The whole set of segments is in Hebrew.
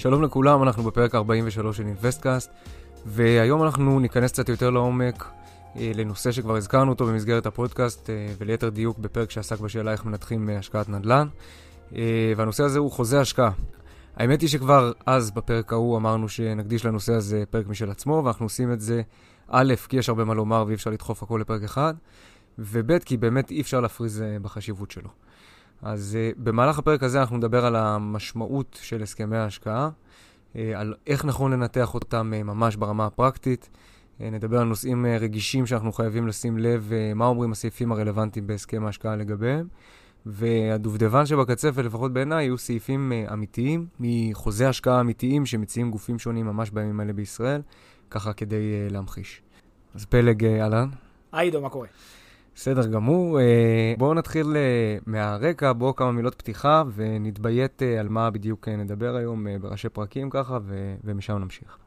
שלום לכולם, אנחנו בפרק 43 של InvestCast, והיום אנחנו ניכנס קצת יותר לעומק אה, לנושא שכבר הזכרנו אותו במסגרת הפודקאסט, אה, וליתר דיוק בפרק שעסק בשאלה איך מנתחים אה, השקעת נדל"ן, אה, והנושא הזה הוא חוזה השקעה. האמת היא שכבר אז בפרק ההוא אמרנו שנקדיש לנושא הזה פרק משל עצמו, ואנחנו עושים את זה א', כי יש הרבה מה לומר ואי אפשר לדחוף הכל לפרק אחד, וב', כי באמת אי אפשר להפריז אה, בחשיבות שלו. אז uh, במהלך הפרק הזה אנחנו נדבר על המשמעות של הסכמי ההשקעה, uh, על איך נכון לנתח אותם uh, ממש ברמה הפרקטית, uh, נדבר על נושאים uh, רגישים שאנחנו חייבים לשים לב, uh, מה אומרים הסעיפים הרלוונטיים בהסכם ההשקעה לגביהם, והדובדבן שבקצה, ולפחות בעיניי, יהיו סעיפים uh, אמיתיים, מחוזי השקעה אמיתיים שמציעים גופים שונים ממש בימים האלה בישראל, ככה כדי uh, להמחיש. אז פלג, אהלן. היי עידו, מה קורה? בסדר גמור. אה, בואו נתחיל אה, מהרקע, בואו כמה מילות פתיחה ונתביית אה, על מה בדיוק נדבר היום בראשי פרקים ככה, ו- ומשם נמשיך.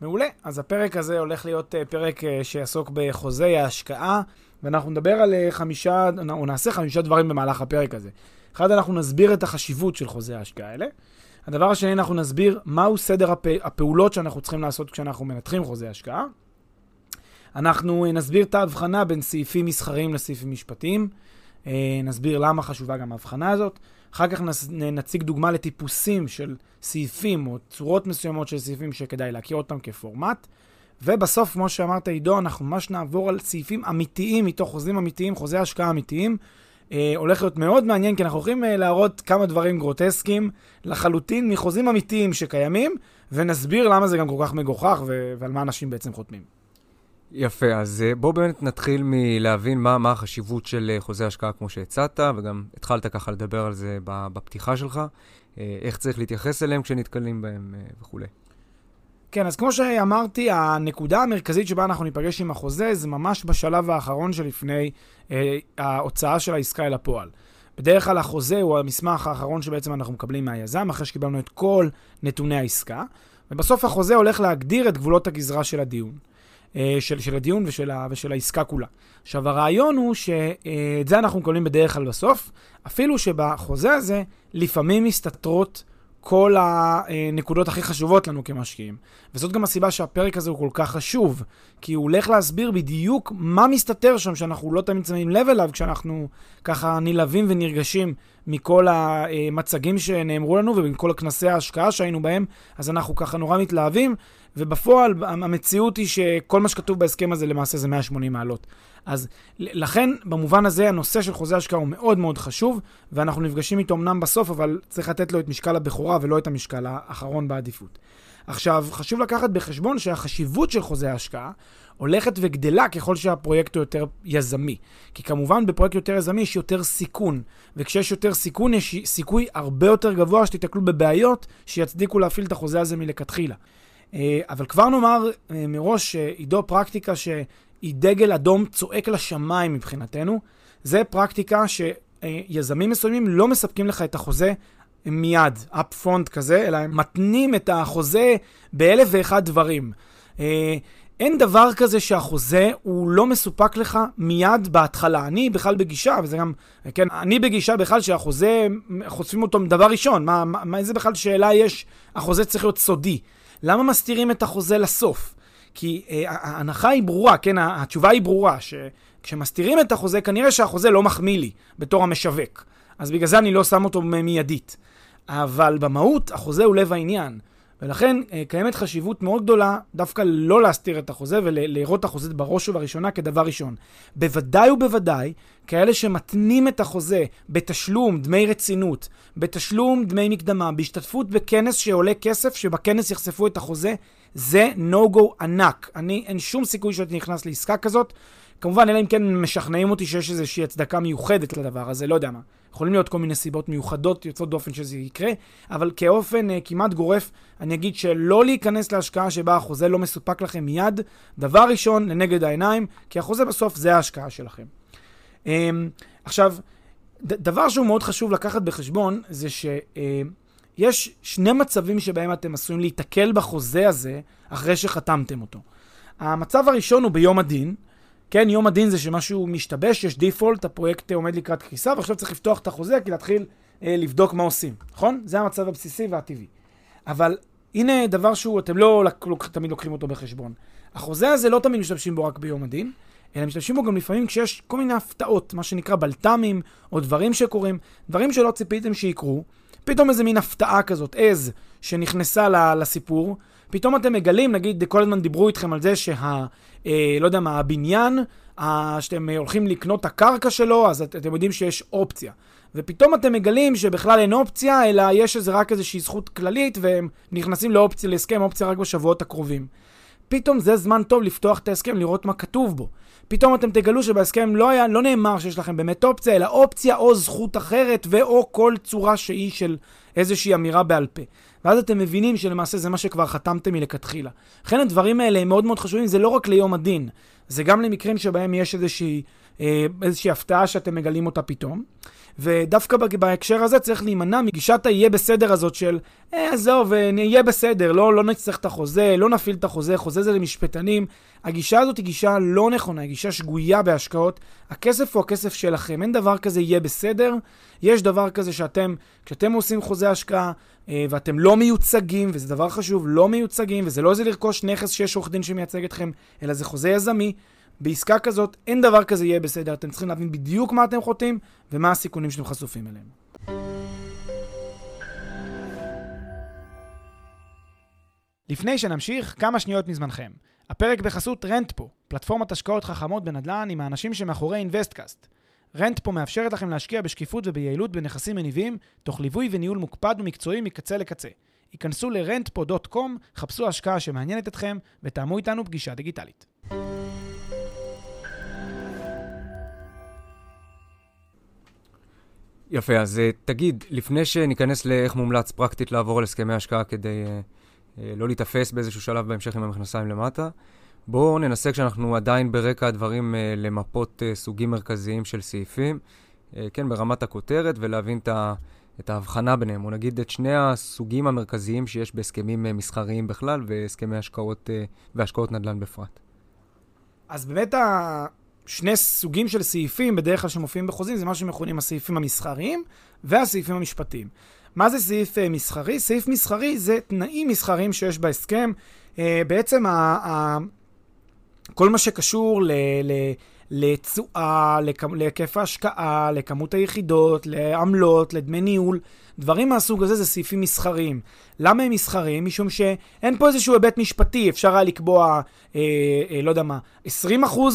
מעולה. אז הפרק הזה הולך להיות פרק שיעסוק בחוזי ההשקעה, ואנחנו נדבר על חמישה, או נעשה חמישה דברים במהלך הפרק הזה. אחד, אנחנו נסביר את החשיבות של חוזי ההשקעה האלה. הדבר השני, אנחנו נסביר מהו סדר הפ... הפעולות שאנחנו צריכים לעשות כשאנחנו מנתחים חוזי השקעה. אנחנו אה, נסביר את ההבחנה בין סעיפים מסחריים לסעיפים משפטיים. אה, נסביר למה חשובה גם ההבחנה הזאת. אחר כך נציג דוגמה לטיפוסים של סעיפים או צורות מסוימות של סעיפים שכדאי להכיר אותם כפורמט. ובסוף, כמו שאמרת עידו, אנחנו ממש נעבור על סעיפים אמיתיים מתוך חוזים אמיתיים, חוזי השקעה אמיתיים. אה, הולך להיות מאוד מעניין, כי אנחנו הולכים אה, להראות כמה דברים גרוטסקיים לחלוטין מחוזים אמיתיים שקיימים, ונסביר למה זה גם כל כך מגוחך ו- ועל מה אנשים בעצם חותמים. יפה, אז אה, בואו באמת נתחיל מלהבין מה, מה החשיבות של אה, חוזה השקעה כמו שהצעת, וגם התחלת ככה לדבר על זה בפתיחה שלך, אה, איך צריך להתייחס אליהם כשנתקלים בהם וכולי. כן, אז כמו שאמרתי, הנקודה המרכזית שבה אנחנו ניפגש עם החוזה זה ממש בשלב האחרון שלפני אה, ההוצאה של העסקה אל הפועל. בדרך כלל החוזה הוא המסמך האחרון שבעצם אנחנו מקבלים מהיזם, אחרי שקיבלנו את כל נתוני העסקה, ובסוף החוזה הולך להגדיר את גבולות הגזרה של הדיון. אה, של, של הדיון ושל, ה, ושל העסקה כולה. עכשיו, הרעיון הוא שאת זה אנחנו מקבלים בדרך כלל בסוף, אפילו שבחוזה הזה לפעמים מסתתרות כל הנקודות הכי חשובות לנו כמשקיעים. וזאת גם הסיבה שהפרק הזה הוא כל כך חשוב, כי הוא הולך להסביר בדיוק מה מסתתר שם, שאנחנו לא תמיד שמים לב אליו כשאנחנו ככה נלהבים ונרגשים מכל המצגים שנאמרו לנו ומכל הכנסי ההשקעה שהיינו בהם, אז אנחנו ככה נורא מתלהבים, ובפועל המציאות היא שכל מה שכתוב בהסכם הזה למעשה זה 180 מעלות. אז לכן, במובן הזה, הנושא של חוזה השקעה הוא מאוד מאוד חשוב, ואנחנו נפגשים איתו אמנם בסוף, אבל צריך לתת לו את משקל הבכורה ולא את המשקל האחרון בעדיפות. עכשיו, חשוב לקחת בחשבון שהחשיבות של חוזה ההשקעה הולכת וגדלה ככל שהפרויקט הוא יותר יזמי. כי כמובן בפרויקט יותר יזמי יש יותר סיכון, וכשיש יותר סיכון יש סיכוי הרבה יותר גבוה שתיתקלו בבעיות שיצדיקו להפעיל את החוזה הזה מלכתחילה. אה, אבל כבר נאמר אה, מראש שעידו פרקטיקה שהיא דגל אדום צועק לשמיים מבחינתנו, זה פרקטיקה שיזמים מסוימים לא מספקים לך את החוזה מיד, up front כזה, אלא הם מתנים את החוזה באלף ואחד דברים. אה, אין דבר כזה שהחוזה הוא לא מסופק לך מיד בהתחלה. אני בכלל בגישה, וזה גם, כן, אני בגישה בכלל שהחוזה, חושפים אותו דבר ראשון. מה, מה, איזה בכלל שאלה יש, החוזה צריך להיות סודי. למה מסתירים את החוזה לסוף? כי אה, ההנחה היא ברורה, כן, התשובה היא ברורה, שכשמסתירים את החוזה, כנראה שהחוזה לא מחמיא לי בתור המשווק. אז בגלל זה אני לא שם אותו מיידית. אבל במהות, החוזה הוא לב העניין. ולכן אה, קיימת חשיבות מאוד גדולה דווקא לא להסתיר את החוזה ולראות את החוזה בראש ובראשונה כדבר ראשון. בוודאי ובוודאי, כאלה שמתנים את החוזה בתשלום דמי רצינות, בתשלום דמי מקדמה, בהשתתפות בכנס שעולה כסף, שבכנס יחשפו את החוזה, זה no-go ענק. אני, אין שום סיכוי שאתה נכנס לעסקה כזאת. כמובן, אלא אם כן משכנעים אותי שיש איזושהי הצדקה מיוחדת לדבר הזה, לא יודע מה. יכולים להיות כל מיני סיבות מיוחדות, יוצאות דופן שזה יקרה, אבל כאופן uh, כמעט גורף, אני אגיד שלא להיכנס להשקעה שבה החוזה לא מסופק לכם מיד, דבר ראשון, לנגד העיניים, כי החוזה בסוף זה ההשקעה שלכם. Um, עכשיו, ד- דבר שהוא מאוד חשוב לקחת בחשבון, זה שיש uh, שני מצבים שבהם אתם עשויים להיתקל בחוזה הזה אחרי שחתמתם אותו. המצב הראשון הוא ביום הדין, כן, יום הדין זה שמשהו משתבש, יש דיפולט, הפרויקט עומד לקראת קריסה, ועכשיו צריך לפתוח את החוזה כי להתחיל אה, לבדוק מה עושים, נכון? זה המצב הבסיסי והטבעי. אבל הנה דבר שהוא, אתם לא לוק, תמיד לוקחים אותו בחשבון. החוזה הזה לא תמיד משתמשים בו רק ביום הדין, אלא משתמשים בו גם לפעמים כשיש כל מיני הפתעות, מה שנקרא בלת"מים, או דברים שקורים, דברים שלא ציפיתם שיקרו, פתאום איזה מין הפתעה כזאת, עז, שנכנסה לסיפור, פתאום אתם מגלים, נגיד, כל הזמן דיברו איתכם על זה שה... אה, לא יודע מה, הבניין, אה, שאתם הולכים לקנות את הקרקע שלו, אז את, אתם יודעים שיש אופציה. ופתאום אתם מגלים שבכלל אין אופציה, אלא יש איזה רק איזושהי זכות כללית, והם נכנסים לאופציה, להסכם אופציה רק בשבועות הקרובים. פתאום זה זמן טוב לפתוח את ההסכם, לראות מה כתוב בו. פתאום אתם תגלו שבהסכם לא, היה, לא נאמר שיש לכם באמת אופציה, אלא אופציה או זכות אחרת, ואו כל צורה שהיא של איזושהי אמירה בעל פה. ואז אתם מבינים שלמעשה זה מה שכבר חתמתם מלכתחילה. לכן הדברים האלה הם מאוד מאוד חשובים, זה לא רק ליום הדין, זה גם למקרים שבהם יש איזושהי, אה, איזושהי הפתעה שאתם מגלים אותה פתאום. ודווקא בהקשר הזה צריך להימנע מגישת היהיה בסדר הזאת של, אה, עזוב, אה, נהיה בסדר, לא, לא נצטרך את החוזה, לא נפעיל את החוזה, חוזה זה למשפטנים. הגישה הזאת היא גישה לא נכונה, היא גישה שגויה בהשקעות. הכסף הוא הכסף שלכם, אין דבר כזה יהיה בסדר. יש דבר כזה שאתם, כשאתם עושים חוזה השקעה אה, ואתם לא מיוצגים, וזה דבר חשוב, לא מיוצגים, וזה לא איזה לרכוש נכס שיש עורך דין שמייצג אתכם, אלא זה חוזה יזמי. בעסקה כזאת אין דבר כזה יהיה בסדר, אתם צריכים להבין בדיוק מה אתם חותמים ומה הסיכונים שאתם חשופים אליהם. לפני שנמשיך, כמה שניות מזמנכם. הפרק בחסות Rentpo, פלטפורמת השקעות חכמות בנדל"ן עם האנשים שמאחורי InvestCast. Rentpo מאפשרת לכם להשקיע בשקיפות וביעילות בנכסים מניבים, תוך ליווי וניהול מוקפד ומקצועי מקצה לקצה. היכנסו ל-rentpo.com, חפשו השקעה שמעניינת אתכם ותאמו איתנו פגישה דיגיטלית. יפה, אז אה, תגיד, לפני שניכנס לאיך מומלץ פרקטית לעבור על הסכמי השקעה כדי uh, לא להיתפס באיזשהו שלב בהמשך עם המכנסיים למטה, בואו ננסה כשאנחנו עדיין ברקע הדברים uh, למפות uh, סוגים מרכזיים של סעיפים, כן, ברמת הכותרת, ולהבין את, ה, את ההבחנה ביניהם, או נגיד את שני הסוגים המרכזיים שיש בהסכמים מסחריים בכלל והסכמי השקעות והשקעות נדל"ן בפרט. אז באמת. שני סוגים של סעיפים, בדרך כלל שמופיעים בחוזים, זה מה שמכונים הסעיפים המסחריים והסעיפים המשפטיים. מה זה סעיף uh, מסחרי? סעיף מסחרי זה תנאים מסחריים שיש בהסכם. Uh, בעצם ה, ה, כל מה שקשור ל... ל לתשואה, להיקף ההשקעה, לכמות היחידות, לעמלות, לדמי ניהול, דברים מהסוג הזה זה סעיפים מסחריים. למה הם מסחריים? משום שאין פה איזשהו היבט משפטי, אפשר היה לקבוע, אה, אה, לא יודע מה, 20%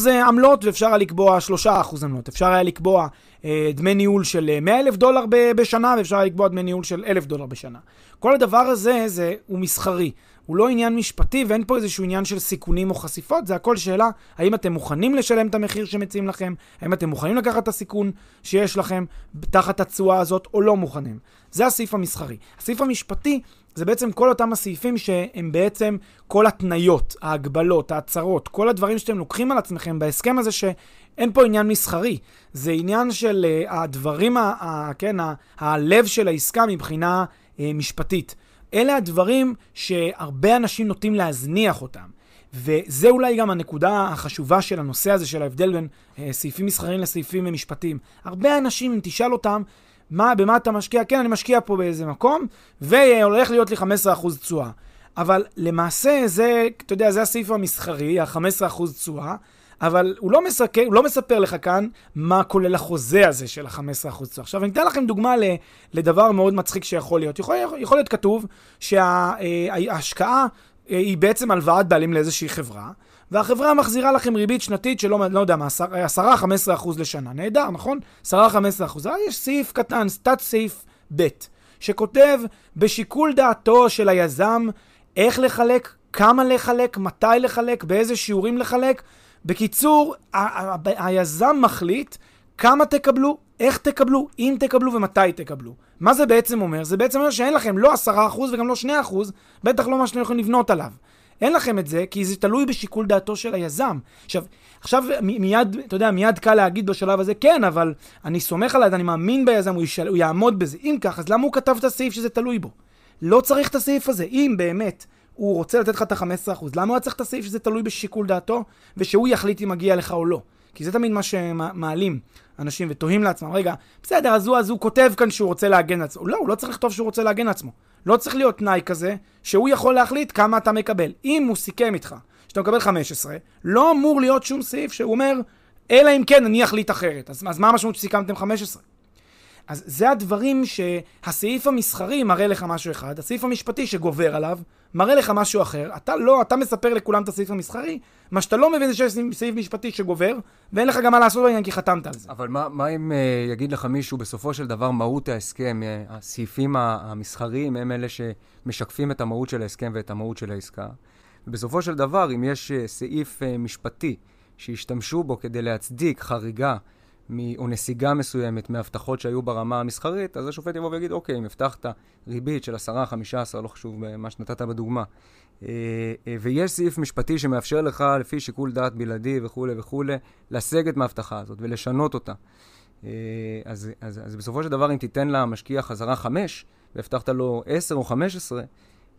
אה, עמלות ואפשר היה לקבוע 3% עמלות. אפשר היה לקבוע אה, דמי ניהול של 100 אה, אלף דולר בשנה ואפשר היה לקבוע דמי ניהול של 1,000 דולר בשנה. כל הדבר הזה זה, הוא מסחרי. הוא לא עניין משפטי ואין פה איזשהו עניין של סיכונים או חשיפות, זה הכל שאלה האם אתם מוכנים לשלם את המחיר שמציעים לכם, האם אתם מוכנים לקחת את הסיכון שיש לכם תחת התשואה הזאת או לא מוכנים. זה הסעיף המסחרי. הסעיף המשפטי זה בעצם כל אותם הסעיפים שהם בעצם כל התניות, ההגבלות, ההצהרות, כל הדברים שאתם לוקחים על עצמכם בהסכם הזה שאין פה עניין מסחרי. זה עניין של uh, הדברים, ה, ה, כן, ה, הלב של העסקה מבחינה uh, משפטית. אלה הדברים שהרבה אנשים נוטים להזניח אותם. וזה אולי גם הנקודה החשובה של הנושא הזה, של ההבדל בין אה, סעיפים מסחריים לסעיפים משפטיים. הרבה אנשים, אם תשאל אותם, מה, במה אתה משקיע? כן, אני משקיע פה באיזה מקום, והולך להיות לי 15% תשואה. אבל למעשה זה, אתה יודע, זה הסעיף המסחרי, ה-15% תשואה, אבל הוא לא, מספר, הוא לא מספר לך כאן מה כולל החוזה הזה של ה-15% תשואה. עכשיו, אני אתן לכם דוגמה לדבר מאוד מצחיק שיכול להיות. יכול, יכול להיות כתוב שההשקעה אה, היא בעצם הלוואת בעלים לאיזושהי חברה, והחברה מחזירה לכם ריבית שנתית של לא יודע מה, 10-15% לשנה. נהדר, נכון? 10-15%. אבל יש סעיף קטן, תת סעיף ב', שכותב בשיקול דעתו של היזם איך לחלק, כמה לחלק, מתי לחלק, באיזה שיעורים לחלק. בקיצור, היזם מחליט כמה תקבלו, איך תקבלו, אם תקבלו ומתי תקבלו. מה זה בעצם אומר? זה בעצם אומר שאין לכם לא 10% וגם לא 2%, בטח לא מה שאתם יכולים לבנות עליו. אין לכם את זה, כי זה תלוי בשיקול דעתו של היזם. עכשיו, עכשיו מיד, אתה יודע, מיד קל להגיד בשלב הזה, כן, אבל אני סומך עליו, אני מאמין ביזם, הוא, ישל, הוא יעמוד בזה. אם כך, אז למה הוא כתב את הסעיף שזה תלוי בו? לא צריך את הסעיף הזה. אם באמת הוא רוצה לתת לך את ה-15%, למה הוא היה צריך את הסעיף שזה תלוי בשיקול דעתו, ושהוא יחליט אם מגיע לך או לא? כי זה תמיד מה שמעלים אנשים ותוהים לעצמם, רגע, בסדר, אז הוא, אז הוא כותב כאן שהוא רוצה להגן לעצמו. לא, הוא לא צריך לכתוב שהוא רוצה להגן לעצמו. לא צריך להיות תנאי כזה, שהוא יכול להחליט כמה אתה מקבל. אם הוא סיכם איתך שאתה מקבל 15, לא אמור להיות שום סעיף שהוא אומר, אלא אם כן אני אחליט אחרת. אז, אז מה המשמעות שסיכמתם 15? אז זה הדברים שהסעיף המסחרי מראה לך משהו אחד, הסעיף המשפטי שגובר עליו מראה לך משהו אחר. אתה לא, אתה מספר לכולם את הסעיף המסחרי, מה שאתה לא מבין זה שיש סעיף משפטי שגובר, ואין לך גם מה לעשות בעניין כי חתמת על זה. אבל מה, מה אם uh, יגיד לך מישהו, בסופו של דבר מהות ההסכם, uh, הסעיפים המסחריים הם אלה שמשקפים את המהות של ההסכם ואת המהות של העסקה. ובסופו של דבר, אם יש uh, סעיף uh, משפטי שהשתמשו בו כדי להצדיק חריגה או נסיגה מסוימת מהבטחות שהיו ברמה המסחרית, אז השופט יבוא ויגיד, אוקיי, אם הבטחת ריבית של 10, 15, לא חשוב מה שנתת בדוגמה, אה, אה, ויש סעיף משפטי שמאפשר לך, לפי שיקול דעת בלעדי וכולי וכולי, לסגת מההבטחה הזאת ולשנות אותה. אה, אז, אז, אז בסופו של דבר, אם תיתן למשקיע חזרה 5, והבטחת לו 10 או 15,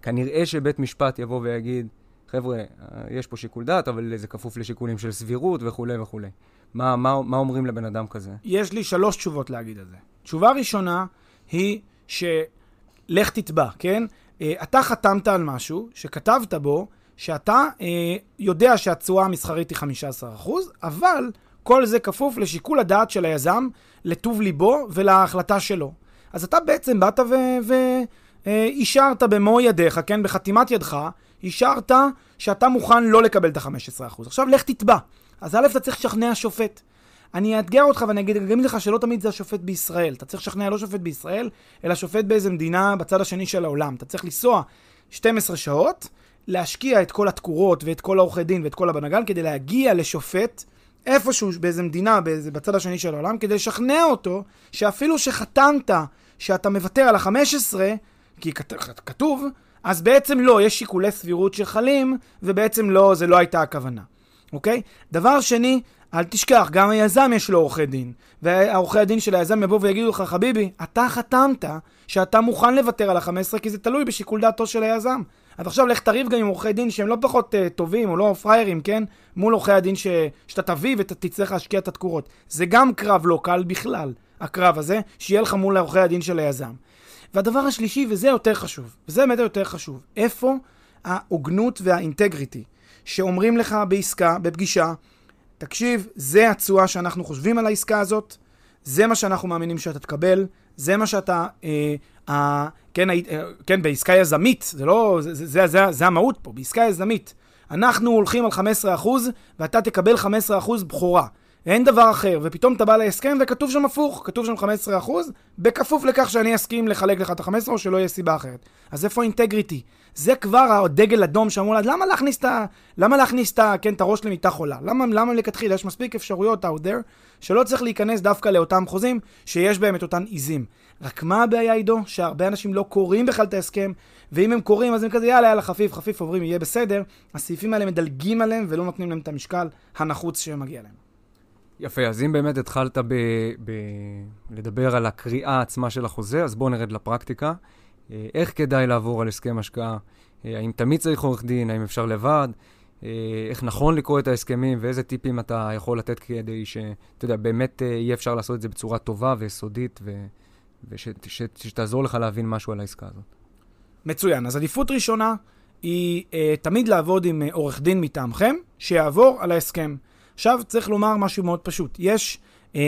כנראה שבית משפט יבוא ויגיד, חבר'ה, יש פה שיקול דעת, אבל זה כפוף לשיקולים של סבירות וכולי וכולי. מה, מה, מה אומרים לבן אדם כזה? יש לי שלוש תשובות להגיד על זה. תשובה ראשונה היא שלך תתבע, כן? אה, אתה חתמת על משהו שכתבת בו שאתה אה, יודע שהתשואה המסחרית היא 15%, אבל כל זה כפוף לשיקול הדעת של היזם, לטוב ליבו ולהחלטה שלו. אז אתה בעצם באת ואישרת אה, במו ידיך, כן? בחתימת ידך, אישרת שאתה מוכן לא לקבל את ה-15%. עכשיו לך תתבע. אז א', אתה צריך לשכנע שופט. אני אאתגר אותך ואני אגיד, אגיד לך שלא תמיד זה השופט בישראל. אתה צריך לשכנע לא שופט בישראל, אלא שופט באיזה מדינה בצד השני של העולם. אתה צריך לנסוע 12 שעות, להשקיע את כל התקורות ואת כל העורכי דין ואת כל הבנגן כדי להגיע לשופט איפשהו באיזה מדינה, באיזה, בצד השני של העולם, כדי לשכנע אותו שאפילו שחתמת שאתה מוותר על ה-15, כי כתוב, אז בעצם לא, יש שיקולי סבירות שחלים, ובעצם לא, זה לא הייתה הכוונה. אוקיי? דבר שני, אל תשכח, גם היזם יש לו עורכי דין. והעורכי הדין של היזם יבואו ויגידו לך, חביבי, אתה חתמת שאתה מוכן לוותר על ה-15 כי זה תלוי בשיקול דעתו של היזם. אז עכשיו לך תריב גם עם עורכי דין שהם לא פחות uh, טובים או לא פריירים, כן? מול עורכי הדין ש... שאתה תביא ותצטרך להשקיע את התקורות. זה גם קרב לא קל בכלל, הקרב הזה, שיהיה לך מול עורכי הדין של היזם. והדבר השלישי, וזה יותר חשוב, וזה באמת יותר חשוב, איפה ההוגנות והאינטגריטי? שאומרים לך בעסקה, בפגישה, תקשיב, זה התשואה שאנחנו חושבים על העסקה הזאת, זה מה שאנחנו מאמינים שאתה תקבל, זה מה שאתה, אה, אה, כן, אה, כן, בעסקה יזמית, זה לא, זה, זה, זה, זה, זה המהות פה, בעסקה יזמית. אנחנו הולכים על 15% ואתה תקבל 15% בכורה. אין דבר אחר, ופתאום אתה בא להסכם וכתוב שם הפוך, כתוב שם 15%, בכפוף לכך שאני אסכים לחלק לך את ה-15 או שלא יהיה סיבה אחרת. אז איפה אינטגריטי? זה כבר הדגל אדום שאמרו לה, למה להכניס את ה... למה להכניס את ה... כן, את הראש למיטה חולה? למה, למה לכתחילה? יש מספיק אפשרויות out there, שלא צריך להיכנס דווקא לאותם חוזים שיש בהם את אותן עיזים. רק מה הבעיה, עידו? שהרבה אנשים לא קוראים בכלל את ההסכם, ואם הם קוראים, אז הם כזה, יאללה, יאללה, חפיף, חפיף, עוברים, יהיה בסדר. הסעיפים האלה מדלגים עליהם ולא נותנים להם את המשקל הנחוץ שמגיע להם. יפה, אז אם באמת התחלת ב- ב- לדבר על הקריאה עצמה של החוזה, אז בואו נרד לפרקטיקה. אה, איך כדאי לעבור על הסכם השקעה? אה, האם תמיד צריך עורך דין? האם אפשר לבד? אה, איך נכון לקרוא את ההסכמים ואיזה טיפים אתה יכול לתת כדי שאתה יודע, באמת יהיה אפשר לעשות את זה בצורה טובה ויסודית ושתעזור לך להבין משהו על העסקה הזאת. מצוין. אז עדיפות ראשונה היא אה, תמיד לעבוד עם עורך דין מטעמכם, שיעבור על ההסכם. עכשיו צריך לומר משהו מאוד פשוט. יש אה,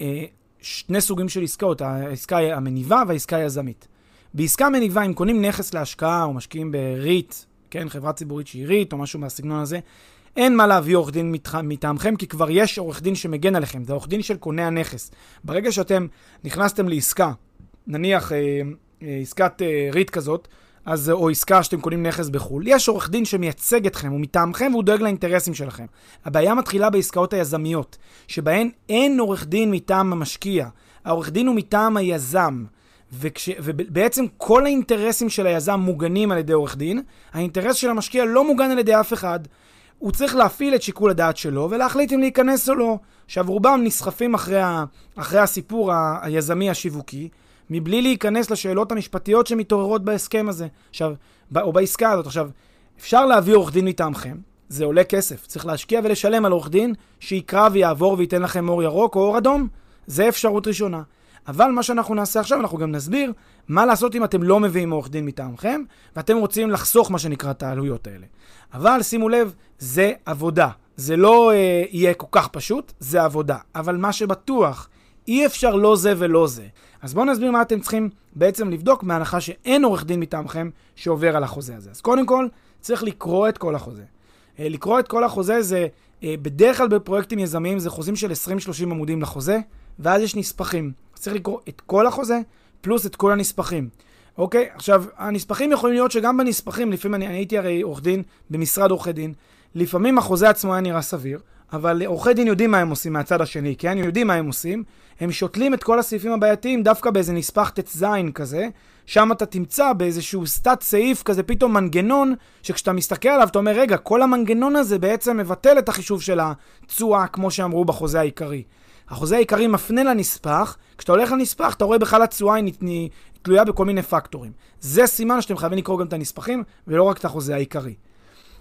אה, שני סוגים של עסקאות, העסקה המניבה והעסקה היזמית. בעסקה מניבה, אם קונים נכס להשקעה או משקיעים בריט, כן, חברה ציבורית שהיא ריט או משהו מהסגנון הזה, אין מה להביא עורך דין מטעמכם, כי כבר יש עורך דין שמגן עליכם, זה עורך דין של קונה הנכס. ברגע שאתם נכנסתם לעסקה, נניח אה, אה, עסקת אה, ריט כזאת, אז, או עסקה שאתם קונים נכס בחו"ל, יש עורך דין שמייצג אתכם, הוא מטעמכם והוא דואג לאינטרסים שלכם. הבעיה מתחילה בעסקאות היזמיות, שבהן אין עורך דין מטעם המשקיע, העורך דין הוא מטעם היזם. וכש, ובעצם כל האינטרסים של היזם מוגנים על ידי עורך דין, האינטרס של המשקיע לא מוגן על ידי אף אחד. הוא צריך להפעיל את שיקול הדעת שלו ולהחליט אם להיכנס או לא. עכשיו, רובם נסחפים אחרי, ה, אחרי הסיפור ה, היזמי השיווקי, מבלי להיכנס לשאלות המשפטיות שמתעוררות בהסכם הזה, עכשיו, או בעסקה הזאת. עכשיו, אפשר להביא עורך דין מטעמכם, זה עולה כסף. צריך להשקיע ולשלם על עורך דין שיקרא ויעבור וייתן לכם אור ירוק או אור אדום. זה אפשרות ראשונה. אבל מה שאנחנו נעשה עכשיו, אנחנו גם נסביר מה לעשות אם אתם לא מביאים עורך דין מטעמכם, ואתם רוצים לחסוך מה שנקרא את העלויות האלה. אבל שימו לב, זה עבודה. זה לא אה, יהיה כל כך פשוט, זה עבודה. אבל מה שבטוח, אי אפשר לא זה ולא זה. אז בואו נסביר מה אתם צריכים בעצם לבדוק, בהנחה שאין עורך דין מטעמכם שעובר על החוזה הזה. אז קודם כל, צריך לקרוא את כל החוזה. אה, לקרוא את כל החוזה זה, אה, בדרך כלל בפרויקטים יזמיים זה חוזים של 20-30 עמודים לחוזה, ואז יש נספחים. צריך לקרוא את כל החוזה, פלוס את כל הנספחים. אוקיי? עכשיו, הנספחים יכולים להיות שגם בנספחים, לפעמים אני, אני הייתי הרי עורך דין במשרד עורכי דין, לפעמים החוזה עצמו היה נראה סביר, אבל עורכי דין יודעים מה הם עושים מהצד השני, כן? יודעים מה הם עושים. הם שותלים את כל הסעיפים הבעייתיים דווקא באיזה נספח ט"ז כזה, שם אתה תמצא באיזשהו סטט סעיף כזה פתאום מנגנון, שכשאתה מסתכל עליו אתה אומר, רגע, כל המנגנון הזה בעצם מבטל את החישוב של התשואה, כמו שאמרו בחוזה העיקרי. החוזה העיקרי מפנה לנספח, כשאתה הולך לנספח אתה רואה בכלל התשואה היא תלויה בכל מיני פקטורים. זה סימן שאתם חייבים לקרוא גם את הנספחים, ולא רק את החוזה העיקרי.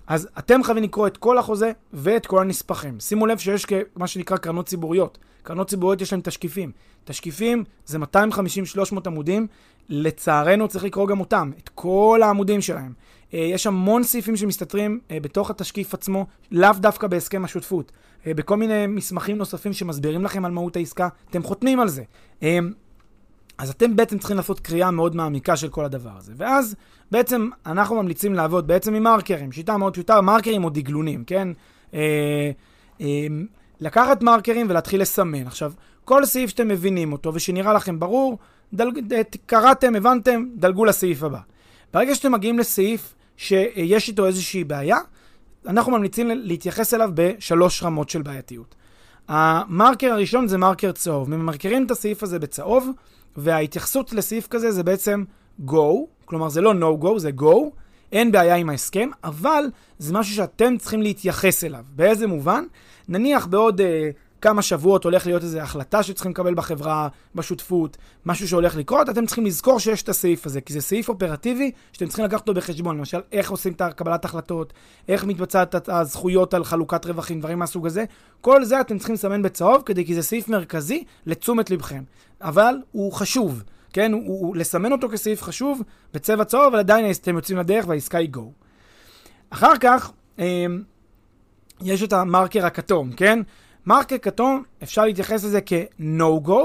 אז אתם חייבים לקרוא את כל החוזה ואת כל הנספחים. שימו לב שיש מה שנקרא קרנות ציבוריות. קרנות ציבוריות יש להן תשקיפים. תשקיפים זה 250-300 עמודים, לצערנו צריך לקרוא גם אותם, את כל העמודים שלהם. אה, יש המון סעיפים שמסתתרים אה, בתוך התשקיף עצמו, לאו דווקא בהסכם השותפות. אה, בכל מיני מסמכים נוספים שמסבירים לכם על מהות העסקה, אתם חותמים על זה. אז אתם בעצם צריכים לעשות קריאה מאוד מעמיקה של כל הדבר הזה. ואז בעצם אנחנו ממליצים לעבוד בעצם עם מרקרים, שיטה מאוד פשוטה, מרקרים או דגלונים, כן? אה, אה, לקחת מרקרים ולהתחיל לסמן. עכשיו, כל סעיף שאתם מבינים אותו ושנראה לכם ברור, דל... קראתם, הבנתם, דלגו לסעיף הבא. ברגע שאתם מגיעים לסעיף שיש איתו איזושהי בעיה, אנחנו ממליצים להתייחס אליו בשלוש רמות של בעייתיות. המרקר הראשון זה מרקר צהוב. ממרקרים את הסעיף הזה בצהוב, וההתייחסות לסעיף כזה זה בעצם go, כלומר זה לא no go, זה go, אין בעיה עם ההסכם, אבל זה משהו שאתם צריכים להתייחס אליו. באיזה מובן? נניח בעוד uh, כמה שבועות הולך להיות איזו החלטה שצריכים לקבל בחברה, בשותפות, משהו שהולך לקרות, אתם צריכים לזכור שיש את הסעיף הזה, כי זה סעיף אופרטיבי שאתם צריכים לקחת אותו בחשבון. למשל, איך עושים את קבלת החלטות, איך מתבצעת הזכויות על חלוקת רווחים, דברים מהסוג הזה. כל זה אתם צריכים לסמן בצהוב, כדי, כי זה סעיף מרכזי לתשומת לבכם. אבל הוא חשוב, כן? הוא, הוא, לסמן אותו כסעיף חשוב בצבע צהוב, אבל עדיין אתם יוצאים לדרך והעסקה היא go. אחר כך, אה, יש את המרקר הכתום, כן? מרקר כתום, אפשר להתייחס לזה כ-no-go,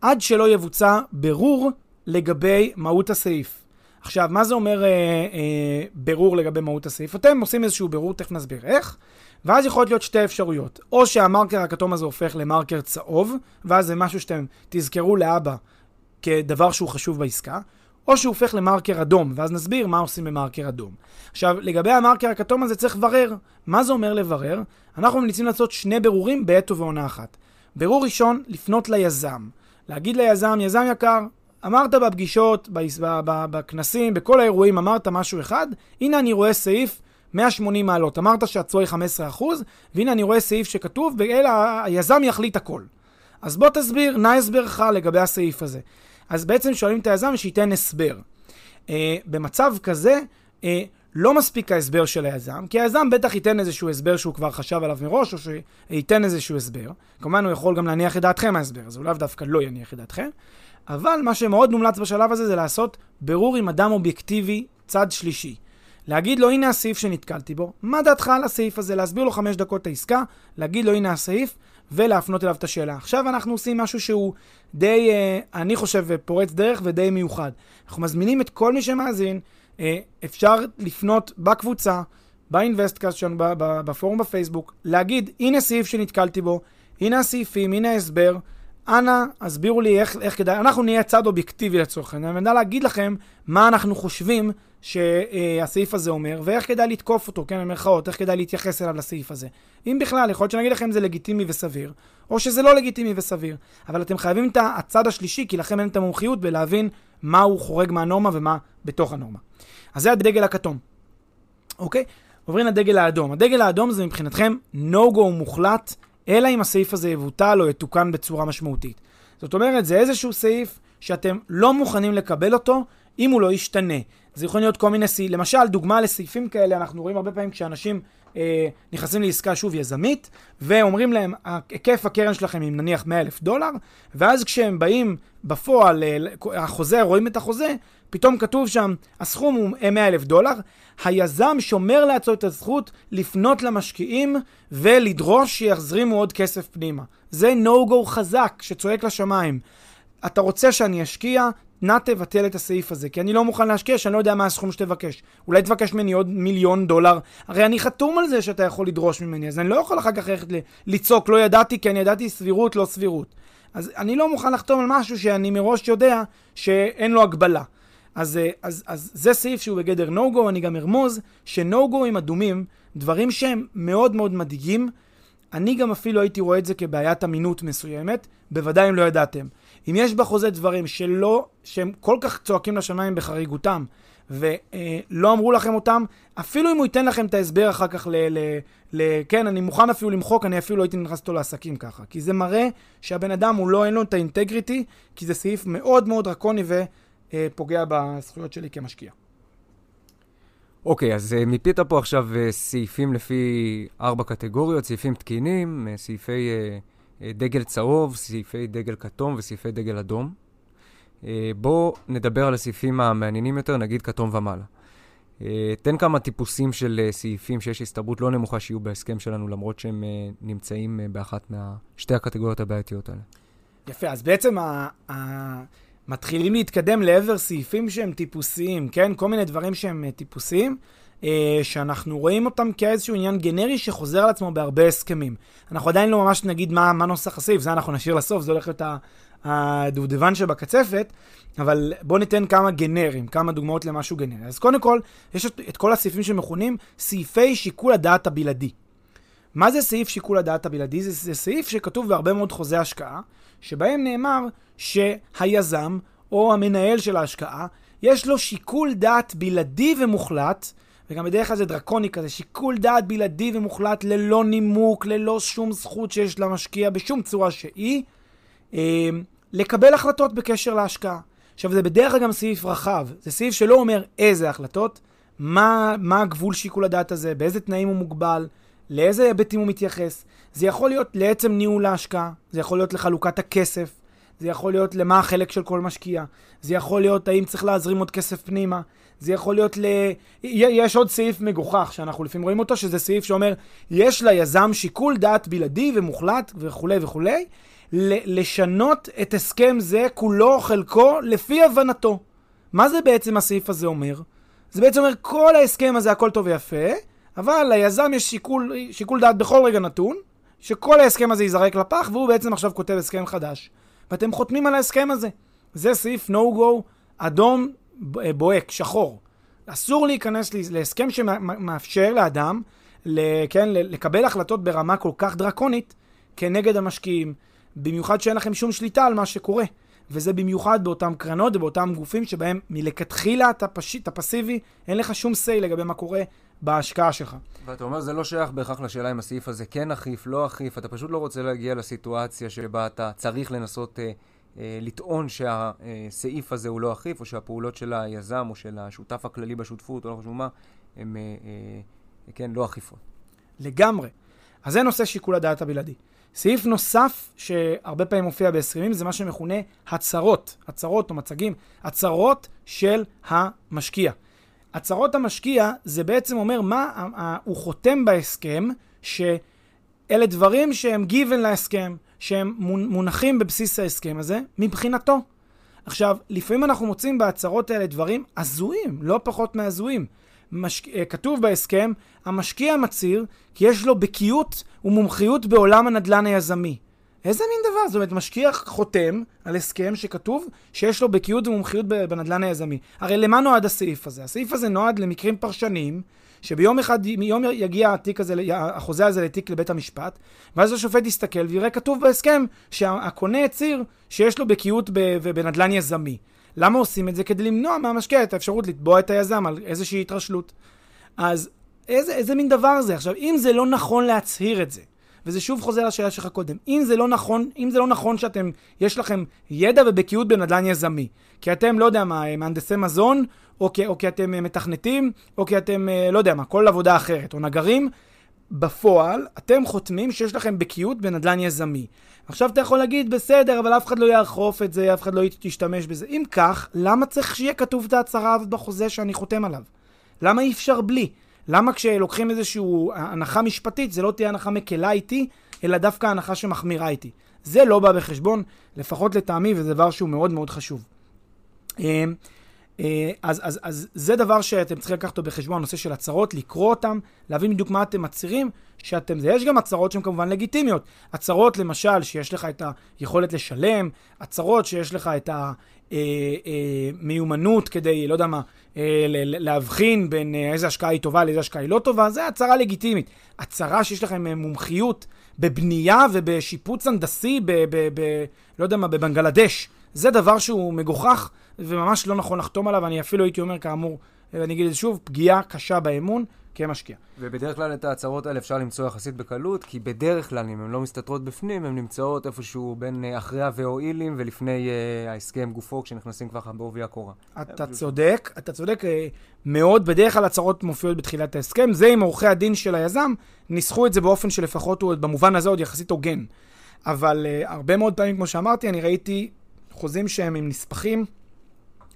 עד שלא יבוצע ברור לגבי מהות הסעיף. עכשיו, מה זה אומר אה, אה, ברור לגבי מהות הסעיף? אתם עושים איזשהו ברור, תכף נסביר איך, ואז יכולות להיות שתי אפשרויות. או שהמרקר הכתום הזה הופך למרקר צהוב, ואז זה משהו שאתם תזכרו לאבא כדבר שהוא חשוב בעסקה, או שהוא הופך למרקר אדום, ואז נסביר מה עושים במרקר אדום. עכשיו, לגבי המרקר הכתום הזה צריך לברר. מה זה אומר לברר? אנחנו ממליצים לעשות שני ברורים בעת ובעונה אחת. ברור ראשון, לפנות ליזם. להגיד ליזם, יזם יקר, אמרת בפגישות, בכנסים, בכל האירועים, אמרת משהו אחד, הנה אני רואה סעיף 180 מעלות. אמרת שהתשואה היא 15%, והנה אני רואה סעיף שכתוב, ואלא היזם יחליט הכל. אז בוא תסביר, נא הסברך לגבי הסעיף הזה. אז בעצם שואלים את היזם שייתן הסבר. Uh, במצב כזה, uh, לא מספיק ההסבר של היזם, כי היזם בטח ייתן איזשהו הסבר שהוא כבר חשב עליו מראש, או שייתן איזשהו הסבר. כמובן, הוא יכול גם להניח את דעתכם ההסבר, אז הוא לאו דווקא לא יניח את דעתכם. אבל מה שמאוד מומלץ בשלב הזה זה לעשות ברור עם אדם אובייקטיבי, צד שלישי. להגיד לו, הנה הסעיף שנתקלתי בו, מה דעתך על הסעיף הזה? להסביר לו חמש דקות את העסקה, להגיד לו, הנה הסעיף, ולהפנות אליו את השאלה. עכשיו אנחנו עושים משהו שהוא די, אה, אני חושב, פורץ דרך ודי מיוחד. אנחנו מזמינים את כל מי שמאזין, אה, אפשר לפנות בקבוצה, באינבסטקאסט שלנו, בפורום בפייסבוק, להגיד, הנה סעיף שנתקלתי בו, הנה הסעיפים, הנה ההסבר, אנא, הסבירו לי איך, איך כדאי, אנחנו נהיה צד אובייקטיבי לצורך העניין, ונדע להגיד לכם מה אנחנו חושבים שהסעיף הזה אומר, ואיך כדאי לתקוף אותו, כן, במרכאות, איך כדאי להתייחס אליו לסעיף הזה. אם בכלל, יכול להיות שנגיד לכם זה לגיטימי וסביר, או שזה לא לגיטימי וסביר, אבל אתם חייבים את הצד השלישי, כי לכם אין את המומחיות בלהבין מה הוא חורג מהנורמה ומה בתוך הנורמה. אז זה הדגל הכתום, אוקיי? עוברים לדגל האדום. הדגל האדום זה מבחינתכם no-go מוחלט, אלא אם הסעיף הזה יבוטל או יתוקן בצורה משמעותית. זאת אומרת, זה איזשהו סעיף שאתם לא מוכנים לקבל אותו אם הוא לא ישתנה. זה יכול להיות כל מיני סעיפים, למשל, דוגמה לסעיפים כאלה, אנחנו רואים הרבה פעמים כשאנשים אה, נכנסים לעסקה שוב יזמית, ואומרים להם, היקף הקרן שלכם אם נניח 100 אלף דולר, ואז כשהם באים בפועל, אה, החוזה, רואים את החוזה, פתאום כתוב שם, הסכום הוא 100 אלף דולר, היזם שומר לעצמו את הזכות לפנות למשקיעים ולדרוש שיחזרימו עוד כסף פנימה. זה no-go חזק שצועק לשמיים. אתה רוצה שאני אשקיע? נא תבטל את הסעיף הזה, כי אני לא מוכן להשקיע שאני לא יודע מה הסכום שתבקש. אולי תבקש ממני עוד מיליון דולר, הרי אני חתום על זה שאתה יכול לדרוש ממני, אז אני לא יכול אחר כך ללכת לצעוק, לא ידעתי, כי אני ידעתי סבירות, לא סבירות. אז אני לא מוכן לחתום על משהו שאני מראש יודע שאין לו הגבלה. אז, אה, אז, אז זה סעיף שהוא בגדר no-go, אני גם ארמוז ש-no-goים אדומים, דברים שהם מאוד מאוד מדאיגים, אני גם אפילו הייתי רואה את זה כבעיית אמינות מסוימת, בוודאי אם לא ידעתם. אם יש בחוזה דברים שלא, שהם כל כך צועקים לשמיים בחריגותם, ולא אמרו לכם אותם, אפילו אם הוא ייתן לכם את ההסבר אחר כך ל... ל, ל כן, אני מוכן אפילו למחוק, אני אפילו לא הייתי נכנס איתו לעסקים ככה. כי זה מראה שהבן אדם, הוא לא, אין לו את האינטגריטי, כי זה סעיף מאוד מאוד דרקוני ופוגע בזכויות שלי כמשקיע. אוקיי, okay, אז uh, מיפית פה עכשיו uh, סעיפים לפי ארבע קטגוריות, סעיפים תקינים, uh, סעיפי uh, דגל צהוב, סעיפי דגל כתום וסעיפי דגל אדום. Uh, בואו נדבר על הסעיפים המעניינים יותר, נגיד כתום ומעלה. Uh, תן כמה טיפוסים של סעיפים שיש הסתברות לא נמוכה שיהיו בהסכם שלנו, למרות שהם נמצאים באחת משתי הקטגוריות הבעייתיות האלה. יפה, אז בעצם ה... ה... מתחילים להתקדם לעבר סעיפים שהם טיפוסיים, כן? כל מיני דברים שהם טיפוסיים, שאנחנו רואים אותם כאיזשהו עניין גנרי שחוזר על עצמו בהרבה הסכמים. אנחנו עדיין לא ממש נגיד מה, מה נוסח הסעיף, זה אנחנו נשאיר לסוף, זה הולך להיות הדובדבן שבקצפת, אבל בואו ניתן כמה גנרים, כמה דוגמאות למשהו גנרי. אז קודם כל, יש את, את כל הסעיפים שמכונים סעיפי שיקול הדעת הבלעדי. מה זה סעיף שיקול הדעת הבלעדי? זה, זה סעיף שכתוב בהרבה מאוד חוזי השקעה, שבהם נאמר שהיזם או המנהל של ההשקעה, יש לו שיקול דעת בלעדי ומוחלט, וגם בדרך כלל זה דרקוני כזה, שיקול דעת בלעדי ומוחלט ללא נימוק, ללא שום זכות שיש למשקיע בשום צורה שהיא, אה, לקבל החלטות בקשר להשקעה. עכשיו, זה בדרך כלל גם סעיף רחב, זה סעיף שלא אומר איזה החלטות, מה, מה הגבול שיקול הדעת הזה, באיזה תנאים הוא מוגבל, לאיזה היבטים הוא מתייחס. זה יכול להיות לעצם ניהול ההשקעה, זה יכול להיות לחלוקת הכסף, זה יכול להיות למה החלק של כל משקיע, זה יכול להיות האם צריך להזרים עוד כסף פנימה, זה יכול להיות ל... יש עוד סעיף מגוחך שאנחנו לפעמים רואים אותו, שזה סעיף שאומר, יש ליזם שיקול דעת בלעדי ומוחלט וכולי וכולי, לשנות את הסכם זה כולו או חלקו לפי הבנתו. מה זה בעצם הסעיף הזה אומר? זה בעצם אומר, כל ההסכם הזה הכל טוב ויפה, אבל ליזם יש שיקול, שיקול דעת בכל רגע נתון, שכל ההסכם הזה ייזרק לפח, והוא בעצם עכשיו כותב הסכם חדש. ואתם חותמים על ההסכם הזה. זה סעיף no-go אדום בוהק, שחור. אסור להיכנס להסכם שמאפשר לאדם, כן, לקבל החלטות ברמה כל כך דרקונית כנגד המשקיעים, במיוחד שאין לכם שום שליטה על מה שקורה. וזה במיוחד באותם קרנות ובאותם גופים שבהם מלכתחילה אתה, פש... אתה פסיבי, אין לך שום say לגבי מה קורה בהשקעה שלך. ואתה אומר, זה לא שייך בהכרח לשאלה אם הסעיף הזה כן אכיף, לא אכיף, אתה פשוט לא רוצה להגיע לסיטואציה שבה אתה צריך לנסות אה, לטעון שהסעיף הזה הוא לא אכיף, או שהפעולות של היזם או של השותף הכללי בשותפות, או לא חשוב מה, הן, אה, אה, כן, לא אכיפות. לגמרי. אז זה נושא שיקול הדעת הבלעדי. סעיף נוסף שהרבה פעמים מופיע בהסכמים זה מה שמכונה הצהרות, הצהרות או מצגים, הצהרות של המשקיע. הצהרות המשקיע זה בעצם אומר מה הוא חותם בהסכם, שאלה דברים שהם given להסכם, שהם מונחים בבסיס ההסכם הזה, מבחינתו. עכשיו, לפעמים אנחנו מוצאים בהצהרות האלה דברים הזויים, לא פחות מהזויים. משק... אה, כתוב בהסכם, המשקיע מצהיר כי יש לו בקיאות ומומחיות בעולם הנדל"ן היזמי. איזה מין דבר? זאת אומרת, משקיע חותם על הסכם שכתוב שיש לו בקיאות ומומחיות בנדל"ן היזמי. הרי למה נועד הסעיף הזה? הסעיף הזה נועד למקרים פרשניים, שביום אחד, מיום יגיע התיק הזה, החוזה הזה לתיק לבית המשפט, ואז השופט יסתכל ויראה כתוב בהסכם שהקונה הצהיר שיש לו בקיאות בנדל"ן יזמי. למה עושים את זה? כדי למנוע מהמשקיע את האפשרות לתבוע את היזם על איזושהי התרשלות. אז איזה, איזה מין דבר זה? עכשיו, אם זה לא נכון להצהיר את זה, וזה שוב חוזר לשאלה שלך קודם, אם זה לא נכון, אם זה לא נכון שאתם, יש לכם ידע ובקיאות בנדל"ן יזמי, כי אתם, לא יודע מה, מהנדסי מזון, או כי, או כי אתם אה, מתכנתים, או כי אתם, אה, לא יודע מה, כל עבודה אחרת, או נגרים, בפועל, אתם חותמים שיש לכם בקיאות בנדל"ן יזמי. עכשיו אתה יכול להגיד, בסדר, אבל אף אחד לא יאכוף את זה, אף אחד לא ישתמש בזה. אם כך, למה צריך שיהיה כתוב את ההצהרה הזאת בחוזה שאני חותם עליו? למה אי אפשר בלי? למה כשלוקחים איזושהי הנחה משפטית, זה לא תהיה הנחה מקלה איתי, אלא דווקא הנחה שמחמירה איתי? זה לא בא בחשבון, לפחות לטעמי, וזה דבר שהוא מאוד מאוד חשוב. אה, אז, אז, אז זה דבר שאתם צריכים לקחת אותו בחשבון, הנושא של הצהרות, לקרוא אותם, להבין בדיוק מה אתם מצהירים, שאתם. יש גם הצהרות שהן כמובן לגיטימיות. הצהרות, למשל, שיש לך את היכולת לשלם, הצהרות שיש לך את המיומנות אה, אה, כדי, לא יודע מה, להבחין בין איזה השקעה היא טובה לאיזה השקעה היא לא טובה, זה הצהרה לגיטימית. הצהרה שיש לכם מומחיות בבנייה ובשיפוץ הנדסי ב... ב, ב לא יודע מה, בבנגלדש. זה דבר שהוא מגוחך. וממש לא נכון לחתום עליו, אני אפילו הייתי אומר, כאמור, ואני אגיד את זה שוב, פגיעה קשה באמון כמשקיע. ובדרך כלל את ההצהרות האלה אפשר למצוא יחסית בקלות, כי בדרך כלל, אם הן לא מסתתרות בפנים, הן נמצאות איפשהו בין אה, אחרי הוואילים ולפני uh, ההסכם גופו, כשנכנסים ככה בעובי הקורה. אתה צודק, אתה צודק uh, מאוד. בדרך כלל הצהרות מופיעות בתחילת ההסכם. זה עם עורכי הדין של היזם, ניסחו את זה באופן שלפחות הוא, במובן הזה, עוד יחסית הוגן. אבל uh, הרבה מאוד פעמים, כמו שאמרתי, אני ראיתי חוזים שהם עם נספחים.